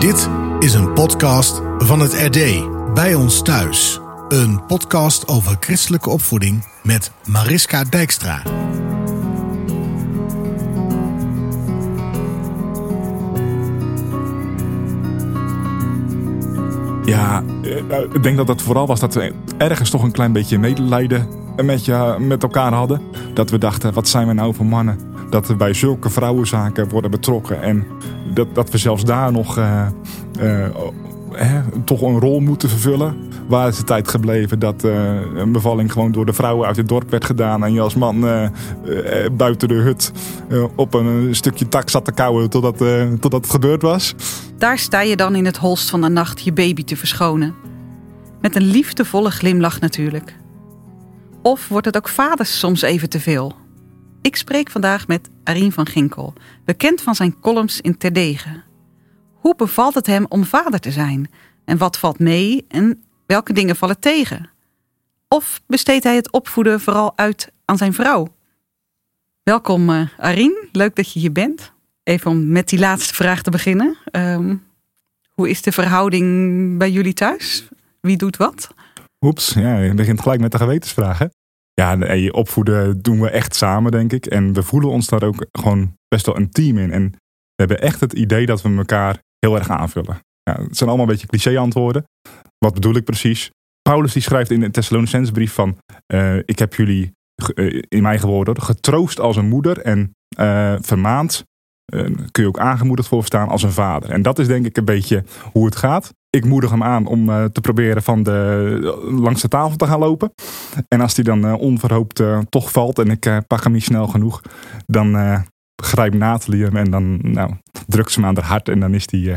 Dit is een podcast van het RD. Bij ons thuis. Een podcast over christelijke opvoeding met Mariska Dijkstra. Ja, eh, ik denk dat dat vooral was dat we ergens toch een klein beetje medelijden met, je, met elkaar hadden. Dat we dachten, wat zijn we nou voor mannen? Dat we bij zulke vrouwenzaken worden betrokken. En dat, dat we zelfs daar nog eh, eh, hè, toch een rol moeten vervullen. Waar is de tijd gebleven dat eh, een bevalling gewoon door de vrouwen uit het dorp werd gedaan. En je als man buiten de hut op een stukje tak zat te kauwen totdat, totdat het gebeurd was. Daar sta je dan in het holst van de nacht je baby te verschonen. Met een liefdevolle glimlach natuurlijk. Of wordt het ook vaders soms even te veel? Ik spreek vandaag met Arien van Ginkel, bekend van zijn columns in Terdegen. Hoe bevalt het hem om vader te zijn? En wat valt mee en welke dingen vallen tegen? Of besteedt hij het opvoeden vooral uit aan zijn vrouw? Welkom uh, Arien, leuk dat je hier bent. Even om met die laatste vraag te beginnen. Um, hoe is de verhouding bij jullie thuis? Wie doet wat? Oeps, ja, je begint gelijk met de gewetensvragen. Ja, nee, opvoeden doen we echt samen, denk ik. En we voelen ons daar ook gewoon best wel een team in. En we hebben echt het idee dat we elkaar heel erg aanvullen. Ja, het zijn allemaal een beetje cliché antwoorden. Wat bedoel ik precies? Paulus die schrijft in de Thessalonicense brief van... Uh, ik heb jullie, uh, in mijn woorden, getroost als een moeder en uh, vermaand. kun je ook aangemoedigd voorstaan als een vader. En dat is denk ik een beetje hoe het gaat. Ik moedig hem aan om te proberen van de, langs de tafel te gaan lopen. En als die dan onverhoopt toch valt en ik pak hem niet snel genoeg... dan grijpt Nathalie hem en dan nou, drukt ze hem aan haar hart en dan is die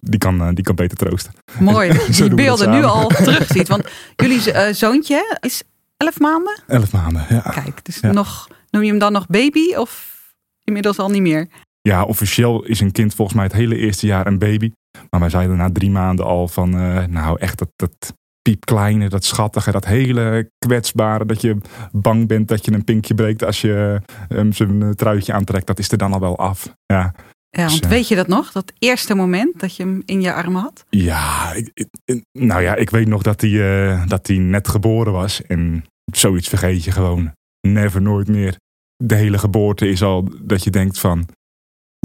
die kan, die kan beter troosten. Mooi je die beelden nu al terugziet. Want jullie uh, zoontje is elf maanden? Elf maanden, ja. Kijk, dus ja. nog, noem je hem dan nog baby of inmiddels al niet meer? Ja, officieel is een kind volgens mij het hele eerste jaar een baby. Maar wij zeiden na drie maanden al van, uh, nou echt dat, dat piepkleine, dat schattige, dat hele kwetsbare. Dat je bang bent dat je een pinkje breekt als je um, zijn truitje aantrekt. Dat is er dan al wel af. Ja. Ja, want weet je dat nog? Dat eerste moment dat je hem in je armen had? Ja, ik, ik, nou ja, ik weet nog dat hij, uh, dat hij net geboren was. En zoiets vergeet je gewoon. Never, nooit meer. De hele geboorte is al dat je denkt van...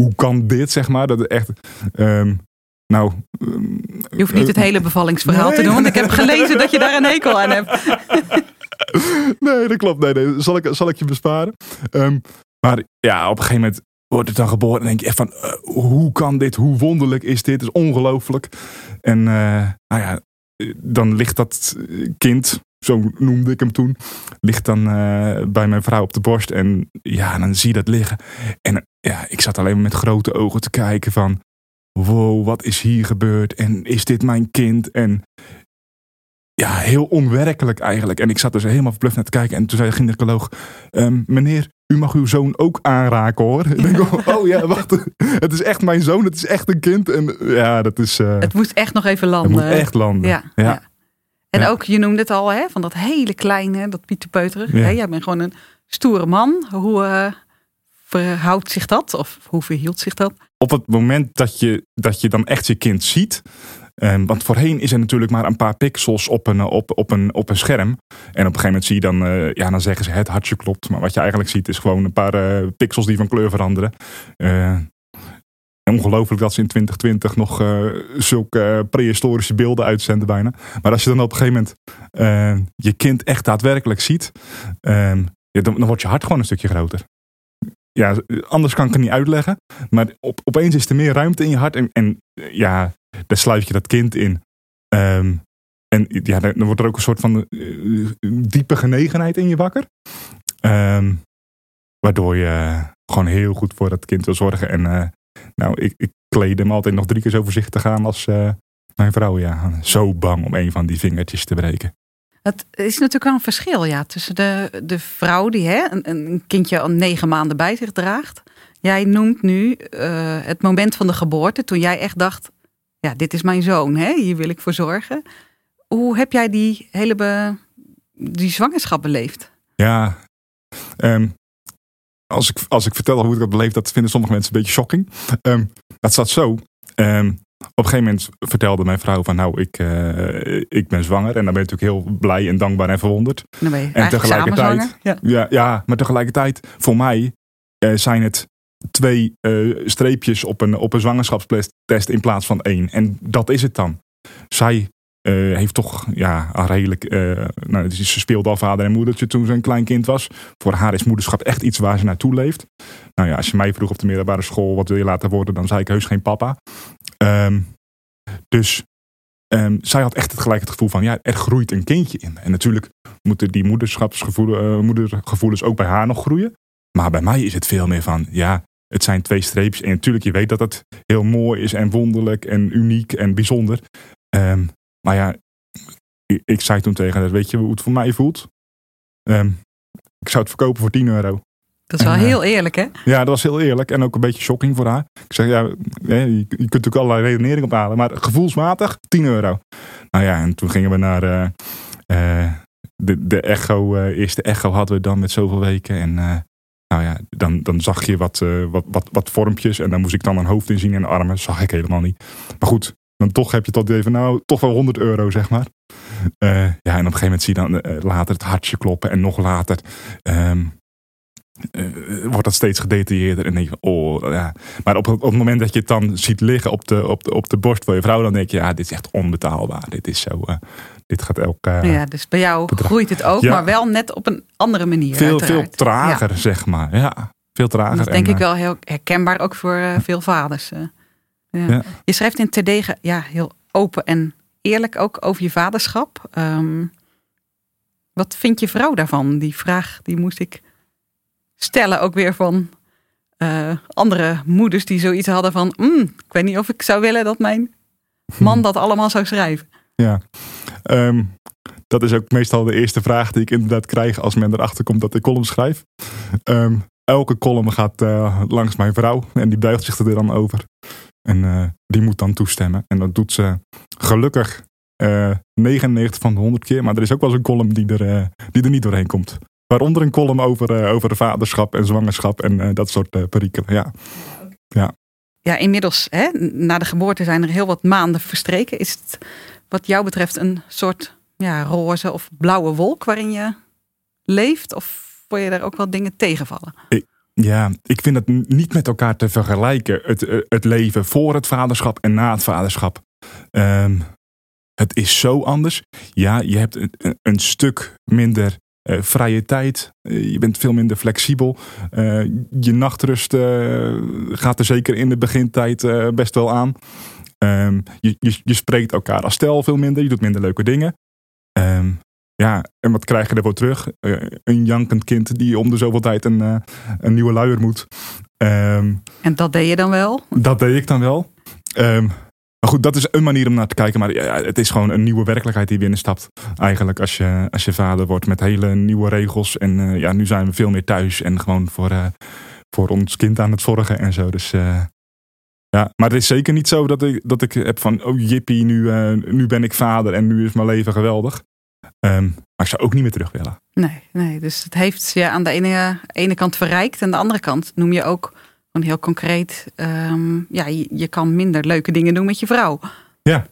Hoe kan dit, zeg maar? Dat echt... Um, nou, um, je hoeft niet het hele bevallingsverhaal nee, te doen, want ik heb gelezen dat je daar een hekel aan hebt. nee, dat klopt. Nee, nee. Zal, ik, zal ik je besparen. Um, maar ja, op een gegeven moment wordt het dan geboren en denk je echt van, uh, hoe kan dit? Hoe wonderlijk is dit? Het is ongelooflijk. En uh, nou ja, dan ligt dat kind, zo noemde ik hem toen, ligt dan uh, bij mijn vrouw op de borst. En ja, dan zie je dat liggen. En ja, ik zat alleen maar met grote ogen te kijken van, wow, wat is hier gebeurd? En is dit mijn kind? En ja, heel onwerkelijk eigenlijk. En ik zat dus helemaal verbluft naar te kijken. En toen zei de gynaecoloog, um, meneer, u mag uw zoon ook aanraken hoor. Ik denk, oh ja, wacht. Het is echt mijn zoon, het is echt een kind. En ja, dat is... Uh, het moest echt nog even landen. Het moet echt landen, ja. ja. ja. En ja. ook, je noemde het al, hè, van dat hele kleine, dat pieterpeuterig. Ja. Jij bent gewoon een stoere man. Hoe uh, verhoudt zich dat? Of hoe verhield zich dat? Op het moment dat je, dat je dan echt je kind ziet... Um, want voorheen is er natuurlijk maar een paar pixels op een, op, op een, op een scherm. En op een gegeven moment zie je dan, uh, ja, dan zeggen ze het hartje klopt. Maar wat je eigenlijk ziet is gewoon een paar uh, pixels die van kleur veranderen. Uh, ongelooflijk dat ze in 2020 nog zulke prehistorische beelden uitzenden bijna. Maar als je dan op een gegeven moment je kind echt daadwerkelijk ziet, dan, dan wordt je hart gewoon een stukje groter ja, anders kan ik het niet uitleggen. Maar op, opeens is er meer ruimte in je hart. En, en ja, daar sluit je dat kind in. Um, en ja, dan wordt er ook een soort van uh, diepe genegenheid in je wakker. Um, waardoor je gewoon heel goed voor dat kind wil zorgen. En uh, nou, ik, ik kleed hem altijd nog drie keer zo voorzichtig aan als uh, mijn vrouw. Ja, zo bang om een van die vingertjes te breken. Het is natuurlijk wel een verschil ja, tussen de, de vrouw die hè, een, een kindje al negen maanden bij zich draagt. Jij noemt nu uh, het moment van de geboorte, toen jij echt dacht: ja, dit is mijn zoon, hè? hier wil ik voor zorgen. Hoe heb jij die hele die zwangerschap beleefd? Ja, um, als, ik, als ik vertel hoe ik dat beleefd, dat vinden sommige mensen een beetje shocking. Um, dat zat zo. Um, een gegeven moment vertelde mijn vrouw van nou, ik, eh, ik ben zwanger. En dan ben je natuurlijk heel blij en dankbaar en verwonderd. Dan ben je En tegelijkertijd-. Ja. Ja, ja maar tegelijkertijd, voor mij eh, zijn het twee eh, streepjes op een, op een zwangerschapstest in plaats van één. En dat is het dan. Zij heeft toch ja, redelijk. nou, ze speelde al vader en moedertje toen ze een klein kind was. Voor haar is moederschap echt iets waar ze naartoe leeft. Nou ja, als je mij vroeg op de middelbare school wat wil je laten worden, dan zei ik heus geen papa. Ehm, dus ehm, zij had echt het gelijk het gevoel van ja, er groeit een kindje in. En natuurlijk moeten die moederschapsgevoelens eh, moedergevoelens ook bij haar nog groeien. Maar bij mij is het veel meer van ja, het zijn twee streepjes. En natuurlijk, je weet dat het heel mooi is en wonderlijk en uniek en bijzonder. Ehm, maar ja, ik, ik zei toen tegen haar, weet je hoe het voor mij voelt? Ik zou het verkopen voor 10 euro. Dat is wel En, eh, heel eerlijk, hè? Ja, dat was heel eerlijk en ook een beetje shocking voor haar. Ik zeg, ja, je, kunt natuurlijk allerlei redenering ophalen, maar gevoelsmatig 10 euro. Nou ja, en toen gingen we naar eh, eh, de, de echo, eh, eerste echo hadden we dan met zoveel weken. En nou ja, dan, dan zag je wat, wat, wat, wat vormpjes en dan moest ik dan een hoofd inzien en armen. Zag ik helemaal niet. Maar goed, dan toch heb je tot even, nou, toch wel 100 euro, zeg maar. Ja, en op een gegeven moment zie je dan later het hartje kloppen en nog later. ehm, eh, wordt dat steeds gedetailleerder. En denk je, oh ja. Maar op, op het moment dat je het dan ziet liggen op de, op de, op de borst van je vrouw, dan denk je, ja, dit is echt onbetaalbaar. Dit is zo, eh, dit gaat elk. ja, dus bij jou bedrag. groeit het ook, Ja. maar wel net op een andere manier. veel, veel trager, zeg maar. Ja, veel trager. Dat is denk En, ik eh, wel heel herkenbaar ook voor veel vaders. ja. Ja. Je schrijft in Terdege ja, heel open en eerlijk ook over je vaderschap. Ehm, wat vindt je vrouw daarvan? Die vraag die moest ik stellen ook weer van eh, andere moeders die zoiets hadden van... "Mm, ik weet niet of ik zou willen dat mijn man dat allemaal zou schrijven. Ja, Ehm, dat is ook meestal de eerste vraag die ik inderdaad krijg als men erachter komt dat ik column schrijf. Ehm, elke column gaat eh, langs mijn vrouw en die buigt zich er dan over. En eh, die moet dan toestemmen. En dat doet ze gelukkig eh 99 van de 100 keer. Maar er is ook wel eens een column die er, die er niet doorheen komt. Waaronder een column over, eh, over vaderschap en zwangerschap en eh, dat soort eh perikelen. Ja. Ja, inmiddels, hè, na de geboorte zijn er heel wat maanden verstreken. Is het wat jou betreft een soort ja, roze of blauwe wolk waarin je leeft? Of word je daar ook wel dingen tegenvallen? Ja, ik vind het niet met elkaar te vergelijken. Het, het leven voor het vaderschap en na het vaderschap. Ehm, het is zo anders. Ja, je hebt een- een stuk minder eh, vrije tijd. Eh, je bent veel minder flexibel. Eh, je nachtrust gaat er zeker in de begintijd best wel aan. Ehm, je, je, je spreekt elkaar als stel veel minder. Je doet minder leuke dingen. Ehm, ja, en wat krijg je ervoor terug? Een jankend kind die om de zoveel tijd een, een nieuwe luier moet. Ehm, En dat deed je dan wel? dat deed ik dan wel. Goed, dat is een manier om naar te kijken. Maar het is gewoon een nieuwe werkelijkheid die binnenstapt. Eigenlijk als je, als je vader wordt met hele nieuwe regels. En eh, ja, nu zijn we veel meer thuis en gewoon voor, eh, voor ons kind aan het zorgen en zo. Dus eh, ja, maar het is zeker niet zo dat ik, dat ik heb van, oh jippie, nu, nu ben ik vader en nu is mijn leven geweldig. Ehm, maar ik zou ook niet meer terug willen. Nee, nee. Dus het heeft je aan de ene, ene kant verrijkt. En aan de andere kant noem je ook gewoon heel concreet. ehm, ja, je, je kan minder leuke dingen doen met je vrouw. Ja.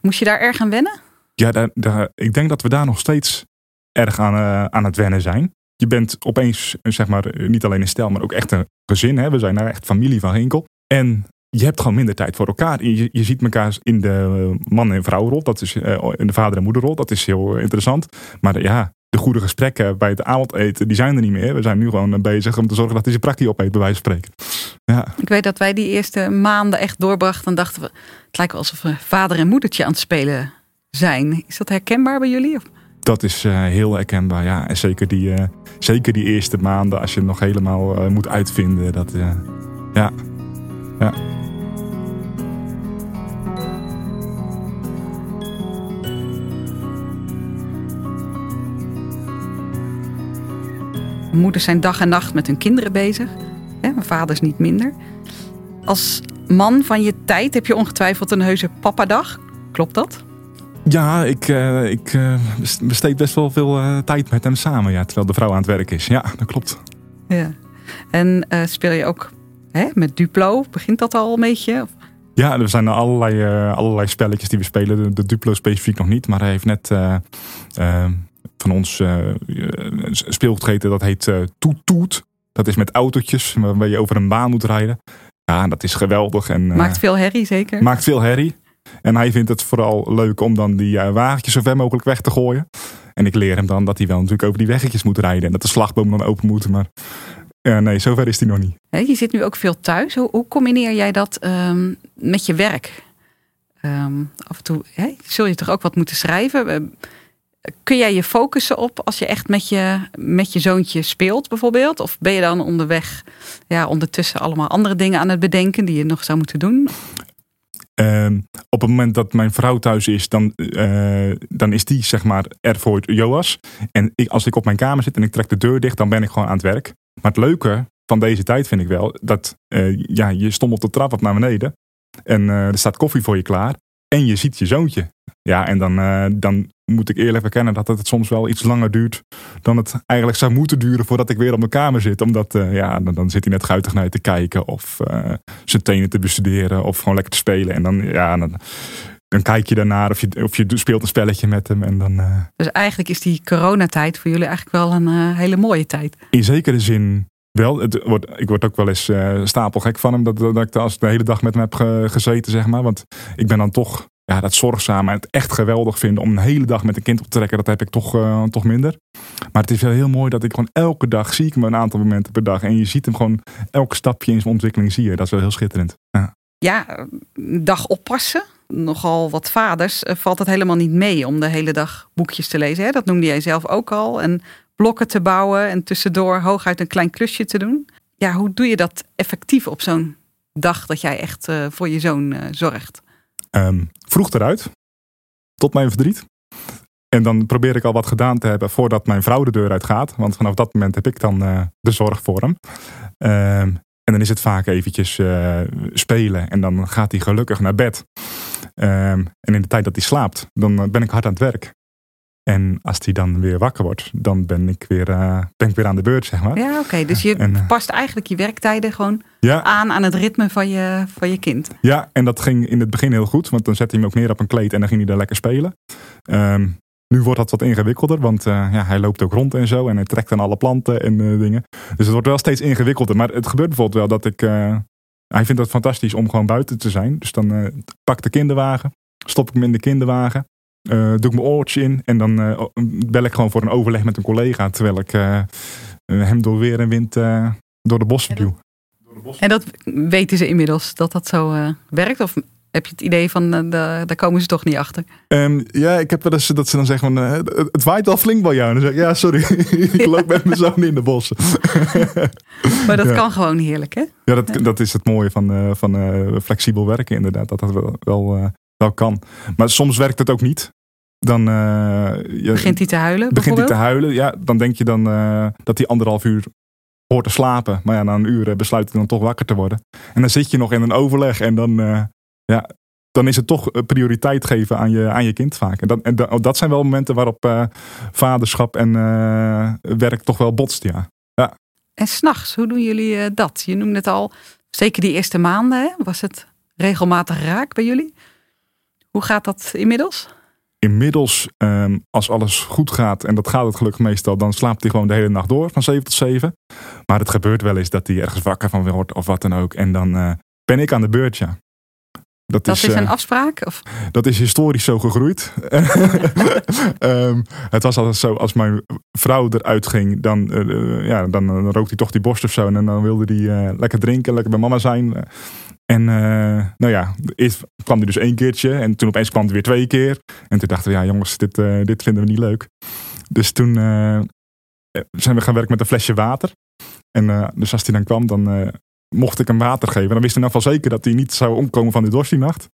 Moest je daar erg aan wennen? Ja, daar, daar, ik denk dat we daar nog steeds erg aan, eh, aan het wennen zijn. Je bent opeens, eh, zeg maar, eh, niet alleen een stel, maar ook echt een gezin. Hè? We zijn daar echt familie van Hinkel. En je hebt gewoon minder tijd voor elkaar. Je, je ziet elkaar in de man- en vrouwenrol. Dat is in de vader- en moederrol. Dat is heel interessant. Maar ja, de goede gesprekken bij het avondeten, die zijn er niet meer. We zijn nu gewoon eh, bezig om te zorgen dat hij zijn praktie opeet, bij wijze van spreken. Ja, Ik weet dat wij die eerste maanden echt doorbrachten. En dachten we, het lijkt wel alsof we vader en moedertje aan het spelen zijn. Is dat herkenbaar bij jullie? Of? dat is eh, heel herkenbaar. Ja, en zeker die, eh, zeker die eerste maanden, als je het nog helemaal moet uitvinden. Dat, ja, ja. Moeders zijn dag en nacht met hun kinderen bezig. Hè, mijn vaders niet minder. Als man van je tijd heb je ongetwijfeld een heuse papadag. Klopt dat? Ja, ik, eh, ik eh, besteed best wel veel eh, tijd met hem samen. Ja, terwijl de vrouw aan het werk is. Ja, dat klopt. Ja. En speel je ook hè, met Duplo? Begint dat al een beetje? Of- Ja, er zijn allerlei, allerlei spelletjes die we spelen. De, de Duplo specifiek nog niet. Maar hij heeft net van ons speelgoed gegeten. Dat heet eh Toet Toet. Dat is met autootjes waarbij je over een baan moet rijden. Ja, dat is geweldig. En, Maakt veel herrie zeker. maakt veel herrie. En hij vindt het vooral leuk om dan die wagentjes zo ver mogelijk weg te gooien. En ik leer hem dan dat hij wel natuurlijk over die weggetjes moet rijden. En dat de slagboom dan open moet. Maar ja, nee, zover is hij nog niet. Je zit nu ook veel thuis. Hoe, hoe combineer jij dat ehm, met je werk? Ehm, af en toe zul je toch ook wat moeten schrijven? Kun jij je focussen op als je echt met je, met je zoontje speelt bijvoorbeeld? Of ben je dan onderweg ja, ondertussen allemaal andere dingen aan het bedenken die je nog zou moeten doen? Ehm, op het moment dat mijn vrouw thuis is, dan, eh, dan is die zeg maar er voor Joas. En ik, als ik op mijn kamer zit en ik trek de deur dicht, dan ben ik gewoon aan het werk. Maar het leuke van deze tijd vind ik wel dat eh, ja, je stommelt de trap op naar beneden. En eh, er staat koffie voor je klaar. En je ziet je zoontje. Ja, en dan, dan moet ik eerlijk bekennen dat het soms wel iets langer duurt dan het eigenlijk zou moeten duren voordat ik weer op mijn kamer zit. Omdat eh, ja, dan, dan zit hij net guitig naar je te kijken of eh, zijn tenen te bestuderen of gewoon lekker te spelen. En dan, ja, dan, dan kijk je daarnaar of je, of je speelt een spelletje met hem. En dan eh, Dus eigenlijk is die coronatijd voor jullie eigenlijk wel een hele mooie tijd. in zekere zin wel. Het wordt, ik word ook wel eens eh, stapelgek van hem dat, dat ik als de hele dag met hem heb ge- gezeten, zeg maar. Want ik ben dan toch ja, dat zorgzame en het echt geweldig vinden om een hele dag met een kind op te trekken. Dat heb ik toch, eh, toch minder. Maar het is wel heel mooi dat ik gewoon elke dag zie ik hem een aantal momenten per dag. En je ziet hem gewoon elk stapje in zijn ontwikkeling zie je. Dat is wel heel schitterend. Ja. Ja, dag oppassen. Nogal wat vaders eh, valt het helemaal niet mee om de hele dag boekjes te lezen. Hè? Dat noemde jij zelf ook al. En blokken te bouwen en tussendoor hooguit een klein klusje te doen. Ja, hoe doe je dat effectief op zo'n dag dat jij echt eh, voor je zoon zorgt? Ehm, vroeg eruit. Tot mijn verdriet. En dan probeer ik al wat gedaan te hebben voordat mijn vrouw de deur uit gaat. Want vanaf dat moment heb ik dan eh, de zorg voor hem. Ehm, en dan is het vaak eventjes eh, spelen. En dan gaat hij gelukkig naar bed. Ehm, en in de tijd dat hij slaapt, dan eh, ben ik hard aan het werk. En als hij dan weer wakker wordt, dan ben ik weer, ben ik weer aan de beurt, zeg maar. Ja, oké. Dus je En, eh, past eigenlijk je werktijden gewoon Ja, aan aan het ritme van je, van je kind. Ja, en dat ging in het begin heel goed. Want dan zette hij hem ook neer op een kleed en dan ging hij daar lekker spelen. Ehm, nu wordt dat wat ingewikkelder, want eh, ja, hij loopt ook rond en zo. En hij trekt aan alle planten en dingen. Dus het wordt wel steeds ingewikkelder. Maar het gebeurt bijvoorbeeld wel dat ik... hij vindt het fantastisch om gewoon buiten te zijn. Dus dan pak ik de kinderwagen, stop ik hem in de kinderwagen. Eh, doe ik mijn oortje in en dan eh, bel ik gewoon voor een overleg met een collega. Terwijl ik eh, hem door weer en wind door de bossen duw. En dat weten ze inmiddels, dat dat zo werkt? Of heb je het idee van, da- daar komen ze toch niet achter? Ehm, ja, ik heb wel eens dat ze dan zeggen: van, het, waait al flink bij jou. En dan zeg ik: Ja, sorry, ik loop met mijn zoon in de bossen. Maar dat Ja. kan gewoon heerlijk, hè? Ja, dat, dat is het mooie van, van flexibel werken, inderdaad. Dat dat wel, wel, wel kan. Maar soms werkt het ook niet. Dan eh, je- Begint hij te huilen begint hij te huilen. Ja, dan denk je dan eh, dat hij anderhalf uur hoort te slapen. Maar ja, na een uur eh, besluit hij dan toch wakker te worden. En dan zit je nog in een overleg en dan, ja, dan is het toch prioriteit geven aan je, aan je kind vaak. En dat, en dat, zijn wel momenten waarop vaderschap en werk toch wel botst, ja. En s'nachts, hoe doen jullie dat? Je noemde het al, zeker die eerste maanden, hè? was het regelmatig raak bij jullie? Hoe gaat dat inmiddels? Inmiddels, ehm, als alles goed gaat, en dat gaat het gelukkig meestal, dan slaapt hij gewoon de hele nacht door van 7 tot 7. Maar het gebeurt wel eens dat hij ergens wakker van wordt of wat dan ook. En dan eh, ben ik aan de beurt, ja. Dat, Dat is, eh, een afspraak? Of, Dat is historisch zo gegroeid. Ehm, het was altijd zo, als mijn vrouw eruit ging, dan, eh, eh, ja, dan, dan rookte hij toch die borst of zo. En dan wilde hij eh, lekker drinken, lekker bij mama zijn. En eh, nou ja, eerst kwam hij dus één keertje. En toen opeens kwam hij weer twee keer. En toen dachten we, ja jongens, dit, eh, dit vinden we niet leuk. Dus toen eh, zijn we gaan werken met een flesje water. En dus als hij dan kwam, dan mocht ik hem water geven. Dan wist hij ieder geval zeker dat hij niet zou omkomen van de dorst die nacht.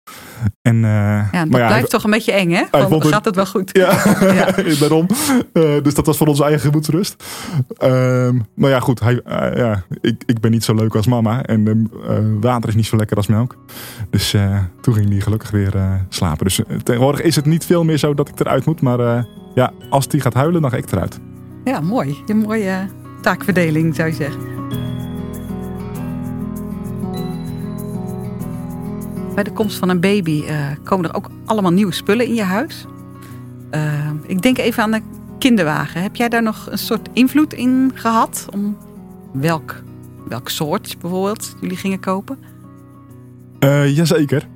En, eh, ja, dat maar ja, blijft toch een beetje eng, hè? Van, het- gaat het wel goed? ja, Ja. daarom. Eh, dus dat was voor onze eigen gemoedsrust. Ehm, maar ja, goed. Hij, eh, ja, ik, ik ben niet zo leuk als mama. En eh, eh, water is niet zo lekker als melk. Dus toen ging hij gelukkig weer slapen. Dus tegenwoordig is het niet veel meer zo dat ik eruit moet. Maar ja, als hij gaat huilen, dan ga ik eruit. Ja, mooi. Een mooie taakverdeling, zou je zeggen. Bij de komst van een baby eh, komen er ook allemaal nieuwe spullen in je huis. Eh, ik denk even aan de kinderwagen. Heb jij daar nog een soort invloed in gehad? Om welk, welk soort bijvoorbeeld jullie gingen kopen? Uh, jazeker.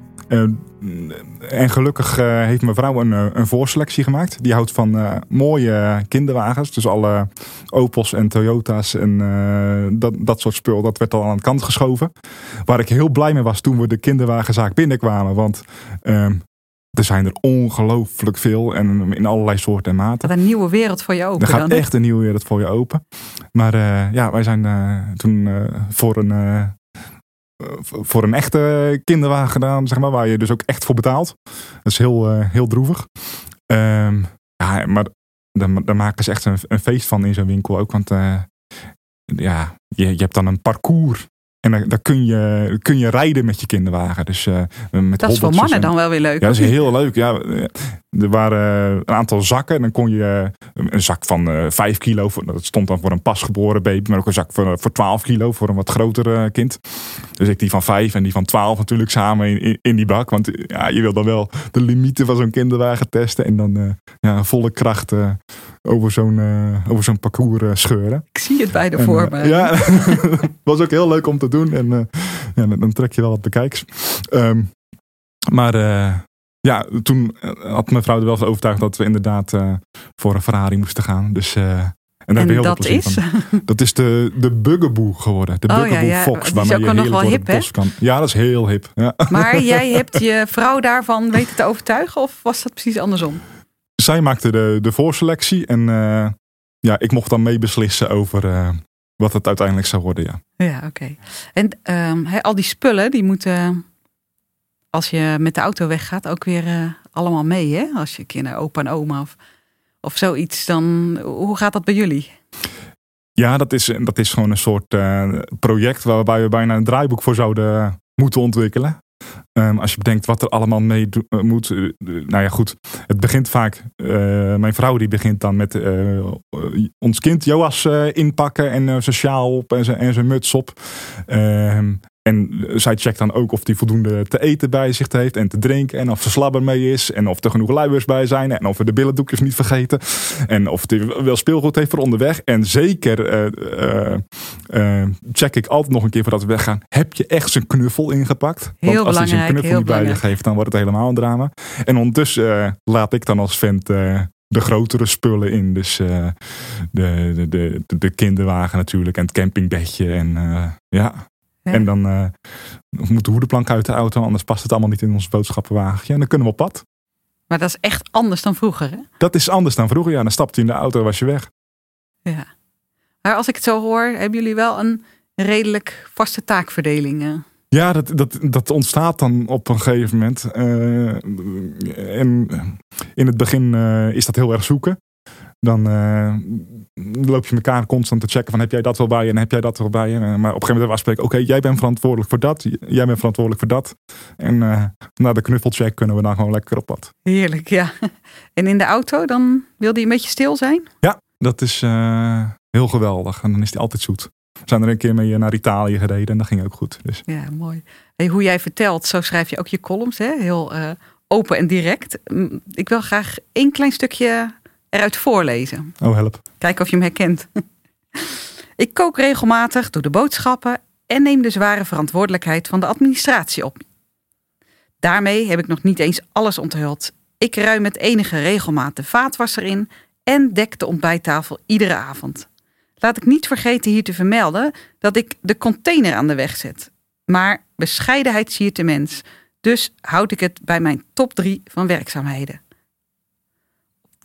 Uh, en gelukkig uh, heeft mijn vrouw een, een voorselectie gemaakt. Die houdt van mooie kinderwagens. Dus alle Opels en Toyota's en dat, dat soort spul. Dat werd al aan de kant geschoven. Waar ik heel blij mee was toen we de kinderwagenzaak binnenkwamen. Want ehm, er zijn er ongelooflijk veel en in allerlei soorten en maten. Dat een nieuwe wereld voor je open. Er gaat echt een nieuwe wereld voor je open. Maar ja, wij zijn toen voor een voor een echte kinderwagen gedaan, zeg maar, waar je dus ook echt voor betaalt. Dat is heel, heel droevig. Um, ja, maar daar, maken ze echt een, een feest van in zo'n winkel ook. Want ja, je, je hebt dan een parcours en daar, kun, je, kun je rijden met je kinderwagen. Dus, uh, met dat is voor mannen dan wel weer leuk. Ja, dat is heel leuk. Ja, er waren een aantal zakken. En dan kon je een zak van uh, 5 kilo. Dat stond dan voor een pasgeboren baby. Maar ook een zak voor, voor 12 kilo voor een wat groter kind. Dus ik die van 5 en die van 12 natuurlijk samen in, in, in die bak. Want ja, je wil dan wel de limieten van zo'n kinderwagen testen. En dan ja, volle kracht over zo'n over zo'n parcours scheuren. Ik zie het bij de voor me. Ja, was ook heel leuk om te doen. En ja, dan trek je wel wat bekijks. Um, maar ja, toen had mijn vrouw er wel van overtuigd dat we inderdaad uh, voor een Ferrari moesten gaan. Dus, uh, en, en dat is? Van. Dat is de, de Bugaboo geworden. De oh, Bugaboo ja, ja. Fox. Die is ook nog wel hip, hè? Kan. Ja, dat is heel hip. Ja. Maar jij hebt je vrouw daarvan weten te overtuigen? Of was dat precies andersom? Zij maakte de, de voorselectie. En uh, ja, ik mocht dan meebeslissen over wat het uiteindelijk zou worden, ja. Ja, oké. Okay. En um, al die spullen, die moeten als je met de auto weggaat ook weer uh, allemaal mee. Hè? Als je naar opa en oma of, of zoiets, dan hoe gaat dat bij jullie? Ja, dat is, dat is gewoon een soort project waarbij we bijna een draaiboek voor zouden moeten ontwikkelen. Um, als je bedenkt wat er allemaal mee uh, moet. Uh, nou ja, goed. Het begint vaak. mijn vrouw die begint dan met ons kind Joas inpakken en sociaal op en zijn muts op. Ehm, en zij checkt dan ook of hij voldoende te eten bij zich heeft en te drinken. En of er slabber mee is. En of er genoeg luiers bij zijn. En of we de billendoekjes niet vergeten. En of hij wel speelgoed heeft voor onderweg. En zeker uh, uh, check ik altijd nog een keer voordat we weggaan. Heb je echt zijn knuffel ingepakt? Heel Want als hij zijn knuffel niet bij je geeft, dan wordt het helemaal een drama. En ondertussen laat ik dan als vent de grotere spullen in. Dus uh, de, de, de, de, kinderwagen natuurlijk en het campingbedje. En uh, ja, en dan uh, moet de hoedenplank uit de auto, anders past het allemaal niet in ons boodschappenwagentje. En dan kunnen we op pad. Maar dat is echt anders dan vroeger, hè? Dat is anders dan vroeger, ja. Dan stapte je in de auto en was je weg. Ja. Maar als ik het zo hoor, hebben jullie wel een redelijk vaste taakverdeling? Ja, dat, dat, dat ontstaat dan op een gegeven moment. Uh, en in het begin uh, is dat heel erg zoeken. Dan uh, loop je elkaar constant te checken van heb jij dat wel bij je en heb jij dat wel bij je. Maar op een gegeven moment afspreken, oké, jij bent verantwoordelijk voor dat, jij bent verantwoordelijk voor dat. En uh, na de knuffelcheck kunnen we dan gewoon lekker op pad. Heerlijk, ja. En in de auto, dan wil die een beetje stil zijn? Ja, dat is uh, heel geweldig. En dan is die altijd zoet. We zijn er een keer mee naar Italië gereden en dat ging ook goed. Dus. Ja, mooi. Hey, hoe jij vertelt, zo schrijf je ook je columns, hè? heel open en direct. Ik wil graag één klein stukje eruit voorlezen. Oh, help. Kijken of je hem herkent. Ik kook regelmatig, doe de boodschappen en neem de zware verantwoordelijkheid van de administratie op. Daarmee heb ik nog niet eens alles onthuld. Ik ruim met enige regelmaat de vaatwasser in en dek de ontbijttafel iedere avond. Laat ik niet vergeten hier te vermelden dat ik de container aan de weg zet. Maar bescheidenheid siert de mens, dus houd ik het bij mijn top 3 van werkzaamheden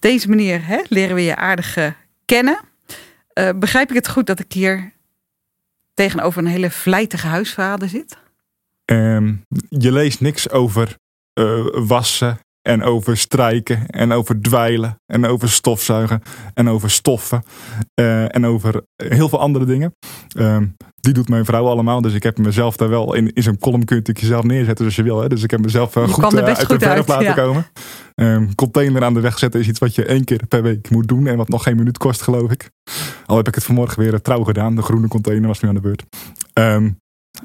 deze manier hè, leren we je aardig uh, kennen. Uh, begrijp ik het goed dat ik hier tegenover een hele vlijtige huisvader zit? Um, je leest niks over uh, wassen en over strijken en over dweilen en over stofzuigen en over stoffen en over heel veel andere dingen. Um, die doet mijn vrouw allemaal. Dus ik heb mezelf daar wel in, in zo'n column kun je jezelf neerzetten als je wil. Hè? Dus ik heb mezelf goed uh, uit de verf laten komen. Um, container aan de weg zetten is iets wat je één keer per week moet doen. En wat nog geen minuut kost, geloof ik. Al heb ik het vanmorgen weer trouw gedaan. De groene container was nu aan de beurt. Um,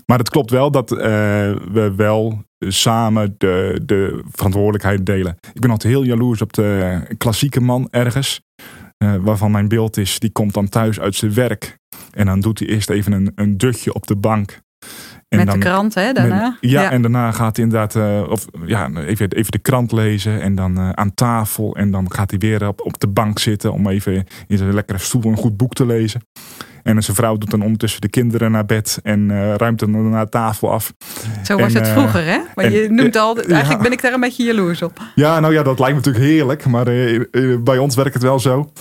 maar het klopt wel dat we wel samen de, de verantwoordelijkheid delen. Ik ben altijd heel jaloers op de klassieke man ergens. waarvan mijn beeld is, die komt dan thuis uit zijn werk. En dan doet hij eerst even een, een dutje op de bank. En met dan, de krant, hè, daarna? ja, en daarna gaat hij inderdaad uh, of, ja, even, even de krant lezen. En dan uh, aan tafel. En dan gaat hij weer op, op de bank zitten om even in zijn lekkere stoel een goed boek te lezen. En zijn vrouw doet dan ondertussen de kinderen naar bed en uh, ruimt dan daarna tafel af. Zo was het vroeger, hè? Maar je noemt al, eigenlijk ben ik daar een beetje jaloers op. Ja, nou ja, dat lijkt me natuurlijk heerlijk. Maar bij ons werkt het wel zo.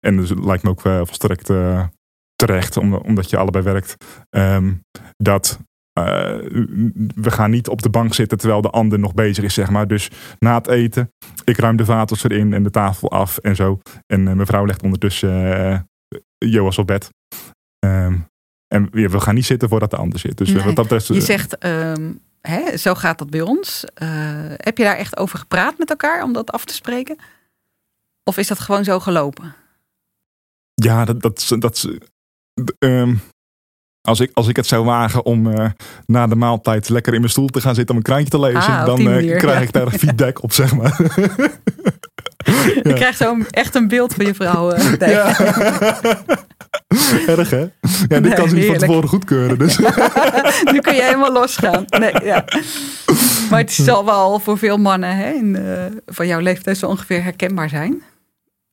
en dus het lijkt me ook volstrekt terecht, omdat je allebei werkt. Um, dat we gaan niet op de bank zitten terwijl de ander nog bezig is, zeg maar. Dus na het eten, ik ruim de vatels erin en de tafel af en zo. En uh, mijn vrouw legt ondertussen uh, Joas op bed. Um, en we gaan niet zitten voordat de ander zit. Dus nee. dat is, je zegt, um, hè, zo gaat dat bij ons. heb je daar echt over gepraat met elkaar om dat af te spreken? Of is dat gewoon zo gelopen? Ja, dat, dat, dat, um, als ik, als ik het zou wagen om uh, na de maaltijd lekker in mijn stoel te gaan zitten om een krantje te lezen, ah, dan uh, krijg ik daar feedback op, zeg maar. Je ja. krijgt zo echt een beeld van je vrouw. Uh, ja. Erg hè? Ja, dit nee, kan ze niet van tevoren goedkeuren. Dus. nu kun je helemaal losgaan. Nee, ja. Maar het zal wel voor veel mannen hè, in, van jouw leeftijd zo ongeveer herkenbaar zijn.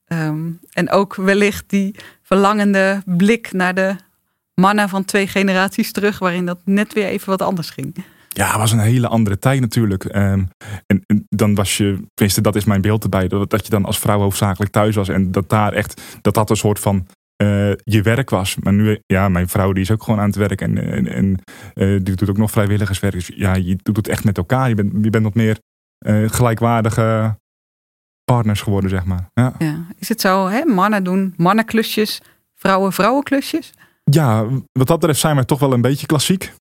Um, en ook wellicht die verlangende blik naar de mannen van twee generaties terug, waarin dat net weer even wat anders ging. Ja, het was een hele andere tijd natuurlijk. Um, en, en, dan was je, tenminste dat is mijn beeld erbij, dat, dat je dan als vrouw hoofdzakelijk thuis was. En dat daar echt, dat dat een soort van uh, je werk was. Maar nu, ja, mijn vrouw die is ook gewoon aan het werk en, en, en uh, die doet ook nog vrijwilligerswerk. Dus ja, je doet het echt met elkaar. Je bent, je bent wat meer uh, gelijkwaardige partners geworden, zeg maar. Ja. ja. Is het zo, hè? mannen doen mannenklusjes, vrouwen vrouwenklusjes? Ja, wat dat betreft zijn we toch wel een beetje klassiek.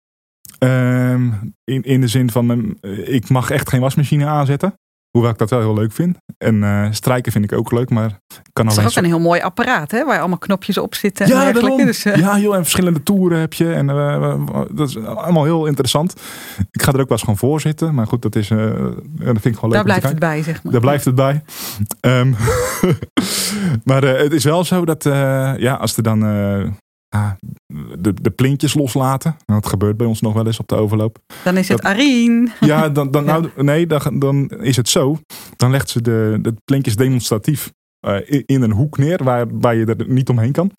Um, in, in de zin van, uh, ik mag echt geen wasmachine aanzetten. Hoewel ik dat wel heel leuk vind. En uh, strijken vind ik ook leuk, maar kan alleen... Het is ook een heel mooi apparaat, hè? Waar allemaal knopjes op zitten. Ja, en dus, uh... ja joh, en verschillende toeren heb je. En uh, dat is allemaal heel interessant. Ik ga er ook wel eens gewoon voor zitten. Maar goed, dat, is, dat vind ik gewoon leuk. Daar blijft het bij, zeg maar. Daar blijft het bij. um, maar het is wel zo dat, ja, als er dan de, de plintjes loslaten. Nou, dat gebeurt bij ons nog wel eens op de overloop. Dan is het dat, Arien. Ja, dan, dan, nou, nee, dan, dan is het zo. Dan legt ze de, de plintjes demonstratief uh, in een hoek neer waar, waar je er niet omheen kan.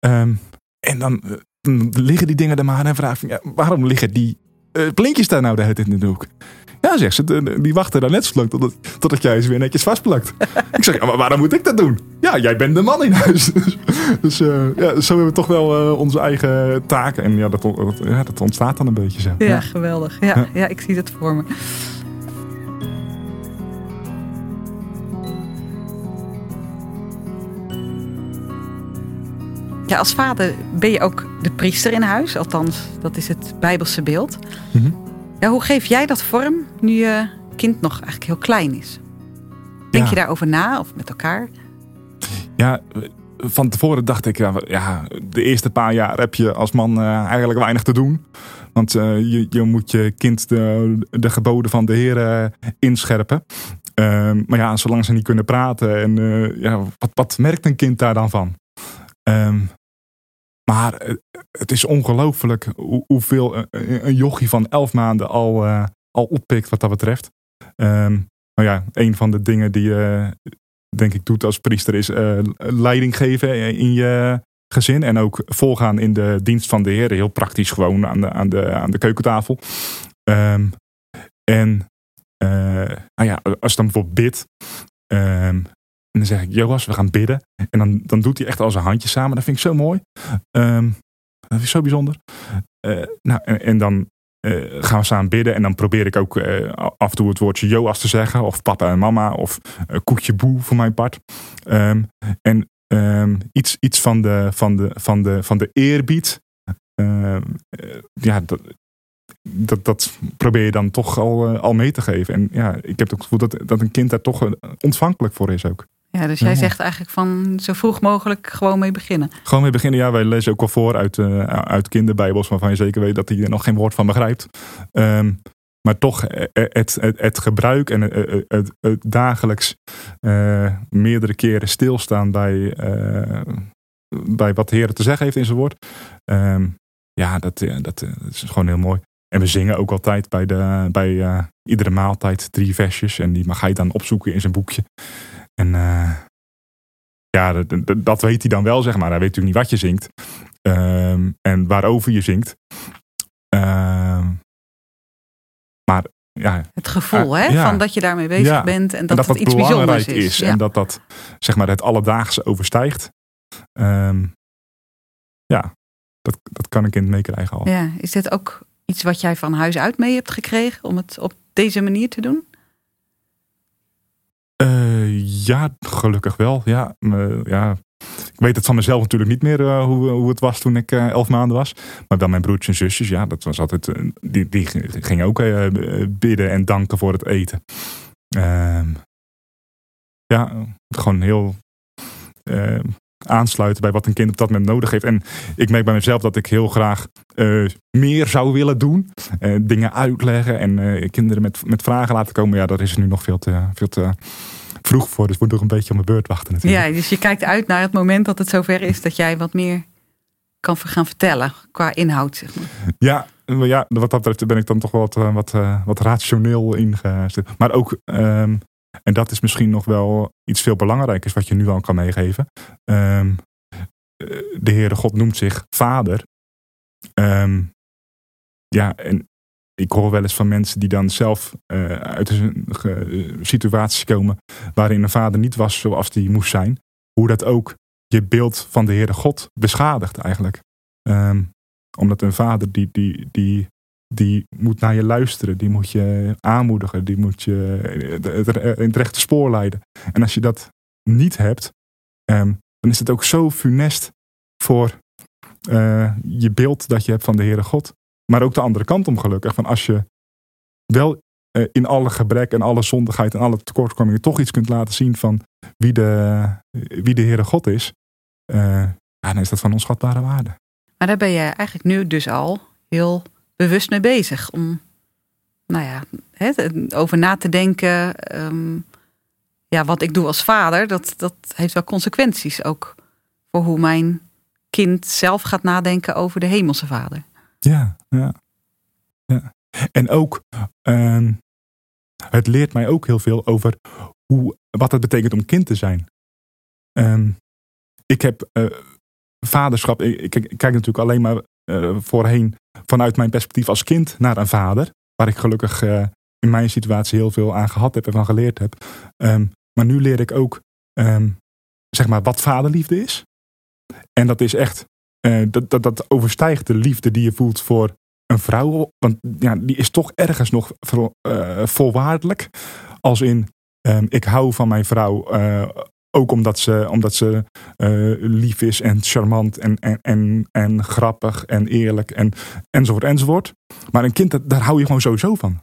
Um, en dan, dan, liggen die dingen er maar en vraag ja, waarom liggen die uh, plintjes daar nou de hele tijd in de hoek? Ja, zegt ze, die wachten daar net zo lang totdat, totdat jij ze weer netjes vastplakt. ik zeg, ja, maar waarom moet ik dat doen? Ja, jij bent de man in huis. dus uh, ja, zo hebben we toch wel uh, onze eigen taken. En ja dat, ja, dat ontstaat dan een beetje zo. Ja, ja. geweldig. Ja, ja, ik zie het voor me. Ja, als vader ben je ook de priester in huis. Althans, dat is het bijbelse beeld. Mm -hmm. Ja, hoe geef jij dat vorm nu je kind nog eigenlijk heel klein is? Denk je daarover na of met elkaar? Ja, van tevoren dacht ik, ja, de eerste paar jaar heb je als man uh, eigenlijk weinig te doen. Want uh, je, je, moet je kind de, de geboden van de Heer uh, inscherpen. Ehm, maar ja, zolang ze niet kunnen praten, en ja, wat, wat merkt een kind daar dan van? Um, maar eh, het is ongelooflijk hoeveel een jochie van elf maanden al, uh, al oppikt wat dat betreft. Um, ja, een van de dingen die je denk ik doet als priester is uh, leiding geven in je gezin. En ook volgaan in de dienst van de Heer. Heel praktisch gewoon aan de, aan de, aan de keukentafel. Um, en nou ja, als dan bijvoorbeeld bidt. Um, en dan zeg ik, Joas, we gaan bidden. En dan, dan doet hij echt al zijn handjes samen. Dat vind ik zo mooi. Um, dat ik zo bijzonder. Uh, nou, en, dan uh, gaan we samen bidden. En dan probeer ik ook uh, af en toe het woordje Joas te zeggen. Of papa en mama. Of koekje boe voor mijn part. Um, en um, iets, iets van, de, van, de, van, de, van de eerbied. ja, dat, dat, dat probeer je dan toch al, al mee te geven. En ja, ik heb het gevoel dat, dat een kind daar toch ontvankelijk voor is ook. Ja, dus jij zegt eigenlijk van zo vroeg mogelijk gewoon mee beginnen. Gewoon weer beginnen. Ja, wij lezen ook wel voor uit, eh, uit kinderbijbels waarvan je zeker weet dat hij er nog geen woord van begrijpt. Ehm, maar toch eh, eh, het, het, het gebruik en het, het, dagelijks meerdere keren stilstaan bij, bij wat de Heer te zeggen heeft in zijn woord. Ehm, ja, dat, dat, dat is gewoon heel mooi. En we zingen ook altijd bij, de, bij iedere maaltijd drie versjes. En die mag hij dan opzoeken in zijn boekje. En eh, ja, dat, dat- weet hij dan wel, zeg maar. Hij weet natuurlijk niet wat je zingt. Ehm, en waarover je zingt. Ehm, maar ja, Het gevoel, hè? Ah, ja. Van dat je daarmee bezig Ja. bent en en dat, dat het dat iets bijzonders is. En dat dat zeg maar het alledaagse overstijgt. Ehm, ja, dat, dat kan een kind meekrijgen al. Ja, is dit ook iets wat jij van huis uit mee hebt gekregen om het op deze manier te doen? Eh, ja, gelukkig wel. Ja, ja. Ik weet het van mezelf natuurlijk niet meer eh, hoe, hoe het was toen ik eh, elf maanden was. Maar wel mijn broertjes en zusjes, ja, dat was altijd. die, die gingen ook bidden en danken voor het eten. Ehm, ja, gewoon heel aansluiten bij wat een kind op dat moment nodig heeft. En ik merk bij mezelf dat ik heel graag eh, meer zou willen doen. Eh, dingen uitleggen en eh, kinderen met, met vragen laten komen. Ja, daar is nu nog veel te, veel te vroeg voor. Dus ik moet nog een beetje op mijn beurt wachten natuurlijk. Ja, dus je kijkt uit naar het moment dat het zover is dat jij wat meer kan gaan vertellen qua inhoud. Zeg maar. Ja, ja, wat dat betreft ben ik dan toch wel wat, wat, wat rationeel ingesteld. Maar ook, ehm, en dat is misschien nog wel iets veel belangrijkers wat je nu al kan meegeven. Ehm, eh, de Heere God noemt zich Vader. Ehm, ja, en ik hoor wel eens van mensen die dan zelf eh, uit een ge- situatie komen waarin een vader niet was zoals die moest zijn. Hoe dat ook je beeld van de Heere God beschadigt eigenlijk. Ehm, omdat een vader die, die, die, die moet naar je luisteren, die moet je aanmoedigen, die moet je in het rechte spoor leiden. En als je dat niet hebt, ehm, dan is het ook zo funest voor eh, je beeld dat je hebt van de Heere God. Maar ook de andere kant om gelukkig. Van als je wel eh, in alle gebrek en alle zondigheid en alle tekortkomingen toch iets kunt laten zien van wie de, wie de Heere God is, eh, dan is dat van onschatbare waarde. Maar daar ben je eigenlijk nu dus al heel bewust mee bezig. Om, nou ja, over na te denken. ehm, ja, wat ik doe als vader, dat, dat heeft wel consequenties ook. Voor hoe mijn kind zelf gaat nadenken over de hemelse vader. Ja, ja. ja. En ook, ehm, het leert mij ook heel veel over hoe, wat het betekent om kind te zijn. Ehm, ik heb eh, vaderschap, ik kijk natuurlijk alleen maar eh, voorheen vanuit mijn perspectief als kind naar een vader. Waar ik gelukkig eh, in mijn situatie heel veel aan gehad heb en van geleerd heb. Ehm, maar nu leer ik ook, ehm, zeg maar, wat vaderliefde is. En dat is echt eh, dat, dat, dat overstijgt de liefde die je voelt voor een vrouw. Want ja, die is toch ergens nog vo- eh. Als in, ehm, ik hou van mijn vrouw. Ook omdat ze, omdat ze eh, lief is en charmant en, en, en, en grappig en eerlijk en, enzovoort enzovoort. Maar een kind, dat, daar hou je gewoon sowieso van.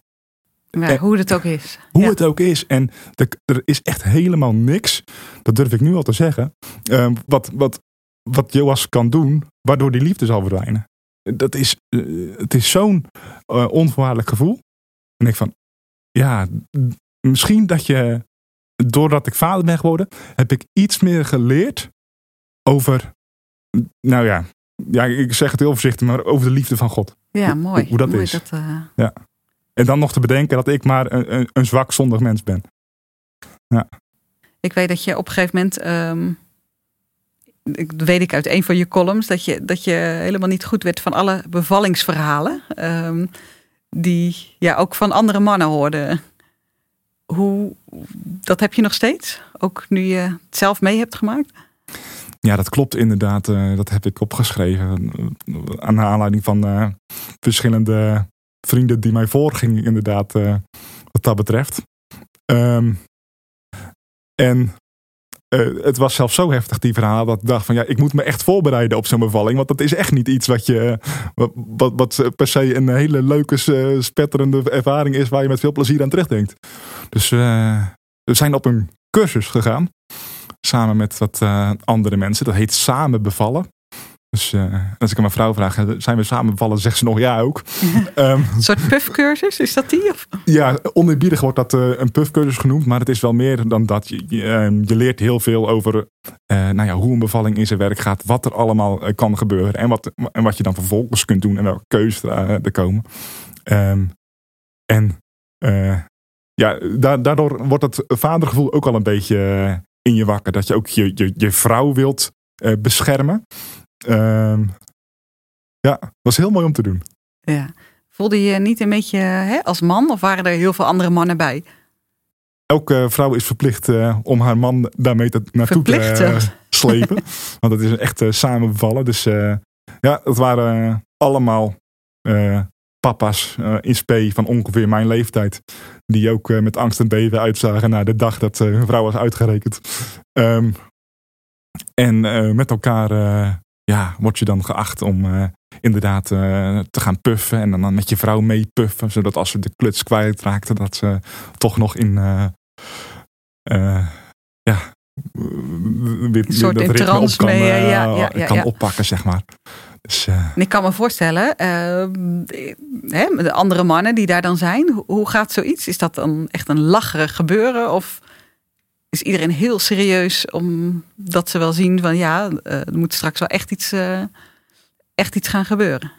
Ja, hoe het ook is. Hoe Ja. het ook is. En er, er is echt helemaal niks, dat durf ik nu al te zeggen, ehm, wat, wat, wat Joas kan doen, waardoor die liefde zal verdwijnen. Dat is, eh, het is zo'n eh, onvoorwaardelijk gevoel. En ik van, ja, misschien dat je, doordat ik vader ben geworden, heb ik iets meer geleerd over, nou ja, ja, ik zeg het heel voorzichtig, maar over de liefde van God. Ja, mooi. hoe dat Mooi is. Dat, eh, En dan nog te bedenken dat ik maar een, een, een zwak, zondig mens ben. Ik weet dat je op een gegeven moment, ehm, ik- dat weet ik uit een van je columns, dat je, dat je helemaal niet goed werd van alle bevallingsverhalen. ehm, die ja, ook van andere mannen hoorden. Hoe, dat heb je nog steeds? Ook nu je het zelf mee hebt gemaakt? Ja, dat klopt inderdaad. Eh, dat heb ik opgeschreven. eh, aan de aanleiding van eh, verschillende vrienden die mij voorgingen, inderdaad, wat dat betreft. Ehm, en eh, het was zelfs zo heftig, die verhaal, dat ik dacht van ja, ik moet me echt voorbereiden op zo'n bevalling. Want dat is echt niet iets wat je, wat, wat, wat per se een hele leuke, eh, spetterende ervaring is waar je met veel plezier aan terugdenkt. Dus eh, we zijn op een cursus gegaan. samen met wat andere mensen. Dat heet samen bevallen. Dus eh, als ik aan mijn vrouw vraag, zijn we samen bevallen? Zegt ze nog ja ook. Ehm, Een soort puffcursus, is dat die? Of? ja, oneerbiedig wordt dat eh, een puffcursus genoemd. Maar het is wel meer dan dat. Je, je, ehm, je leert heel veel over eh, nou ja, hoe een bevalling in zijn werk gaat. Wat er allemaal kan gebeuren. En wat, en wat je dan vervolgens kunt doen. En welke keuzes er, komen. Ehm, en ja, da- daardoor wordt het vadergevoel ook al een beetje in je wakker. Dat je ook je, je, je vrouw wilt beschermen. Ehm, ja, was heel mooi om te doen. Ja. Voelde je niet een beetje hè, als man of waren er heel veel andere mannen bij? Elke vrouw is verplicht eh, om haar man daarmee te, naartoe Verplicht te zelfs. slepen. Want het is echt samen bevallen. Dus eh, ja, het waren allemaal papa's in spe van ongeveer mijn leeftijd. Die ook met angst en beven uitzagen naar de dag dat hun vrouw was uitgerekend. Ehm, en met elkaar ja, word je dan geacht om eh, inderdaad eh, te gaan puffen. En dan, met je vrouw mee puffen. Zodat als ze de kluts kwijtraakte, dat ze toch nog in... eh, ja, weer, Een soort dat ritme op kan, mee, ja, ja, ja, kan oppakken, zeg maar. Dus, En ik kan me voorstellen, eh, hè, de andere mannen die daar dan zijn, hoe- hoe gaat zoiets? Is dat dan echt een lacherig gebeuren? Of is iedereen heel serieus omdat ze wel zien van ja, eh, er moet straks wel echt iets, eh, echt iets gaan gebeuren?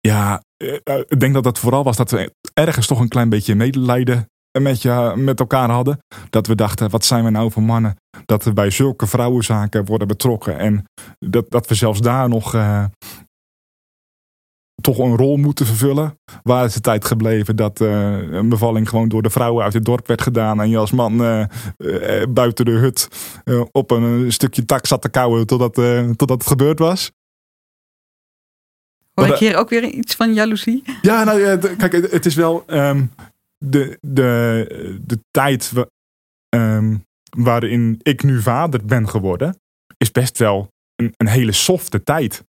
Ja, eh, ik denk dat dat vooral was dat we ergens toch een klein beetje medelijden met, je, met elkaar hadden. Dat we dachten, wat zijn we nou voor mannen? Dat we bij zulke vrouwenzaken worden betrokken. En dat, dat we zelfs daar nog toch een rol moeten vervullen. Waar is de tijd gebleven dat eh, een bevalling gewoon door de vrouwen uit het dorp werd gedaan. En je als man eh, eh, buiten de hut op een stukje tak zat te kauwen totdat, totdat het gebeurd was. Hoor ik hier ook weer iets van jaloezie? Ja, nou ja, kijk, het is wel ehm, de, de, de tijd ehm, waarin ik nu vader ben geworden, is best wel een, een hele softe tijd.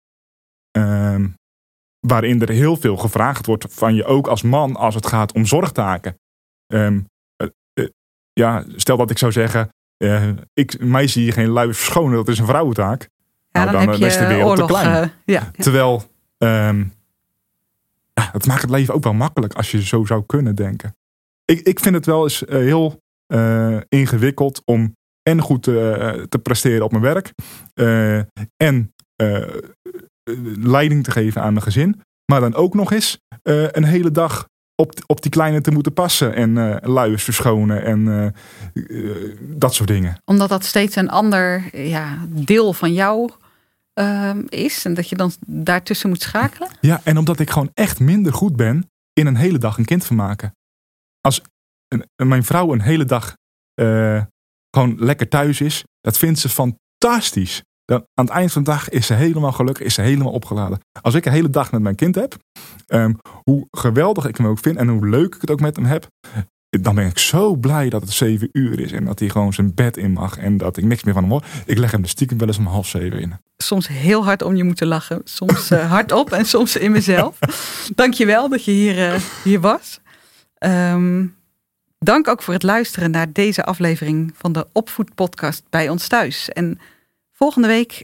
Ehm, waarin er heel veel gevraagd wordt van je, ook als man, als het gaat om zorgtaken. Ehm, eh, eh, ja, stel dat ik zou zeggen, eh, ik, mij zie je geen lui verschonen, dat is een vrouwentaak. Ja, Nou, dan, dan, heb is de wereld te oorlog. klein. ja. Terwijl, ehm, ja, het maakt het leven ook wel makkelijk als je zo zou kunnen denken. Ik, ik vind het wel eens heel ingewikkeld om en goed te presteren op mijn werk. en leiding te geven aan mijn gezin. Maar dan ook nog eens eh, een hele dag op, op die kleine te moeten passen. En eh luiers verschonen en eh, eh, dat soort dingen. Omdat dat steeds een ander ja, deel van jou ehm, is. En dat je dan daartussen moet schakelen. Ja, en omdat ik gewoon echt minder goed ben in een hele dag een kind vermaken. Als een, mijn vrouw een hele dag eh, gewoon lekker thuis is, dat vindt ze fantastisch. Dan, aan het eind van de dag is ze helemaal gelukkig, is ze helemaal opgeladen. Als ik een hele dag met mijn kind heb, ehm, hoe geweldig ik hem ook vind en hoe leuk ik het ook met hem heb, dan ben ik zo blij dat het zeven uur is en dat hij gewoon zijn bed in mag en dat ik niks meer van hem hoor. Ik leg hem de stiekem wel eens om half zeven in. Soms heel hard om je moeten lachen. Soms eh, hardop en soms in mezelf. Dankjewel dat je hier, eh, hier was. Ehm, dank ook voor het luisteren naar deze aflevering van de Opvoedpodcast bij ons thuis. En volgende week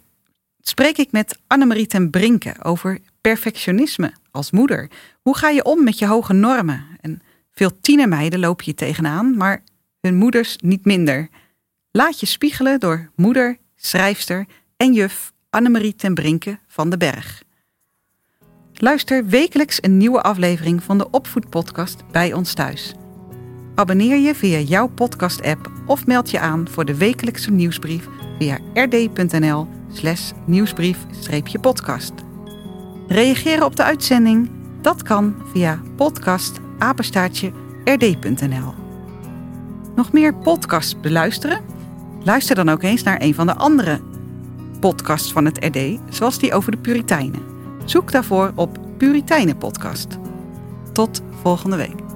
spreek ik met Annemarie ten Brinke over perfectionisme als moeder. Hoe ga je om met je hoge normen? En veel tienermeiden lopen je tegenaan, maar hun moeders niet minder. Laat je spiegelen door moeder, schrijfster en juf Annemarie ten Brinke van den Berg. Luister wekelijks een nieuwe aflevering van de Opvoedpodcast bij ons thuis. Abonneer je via jouw podcast-app of meld je aan voor de wekelijkse nieuwsbrief via rd.nl slash nieuwsbrief-podcast. Reageren op de uitzending? Dat kan via podcast rd.nl. Nog meer podcasts beluisteren? Luister dan ook eens naar een van de andere podcasts van het RD, zoals die over de Puritijnen. Zoek daarvoor op Puritijnen Podcast. Tot volgende week.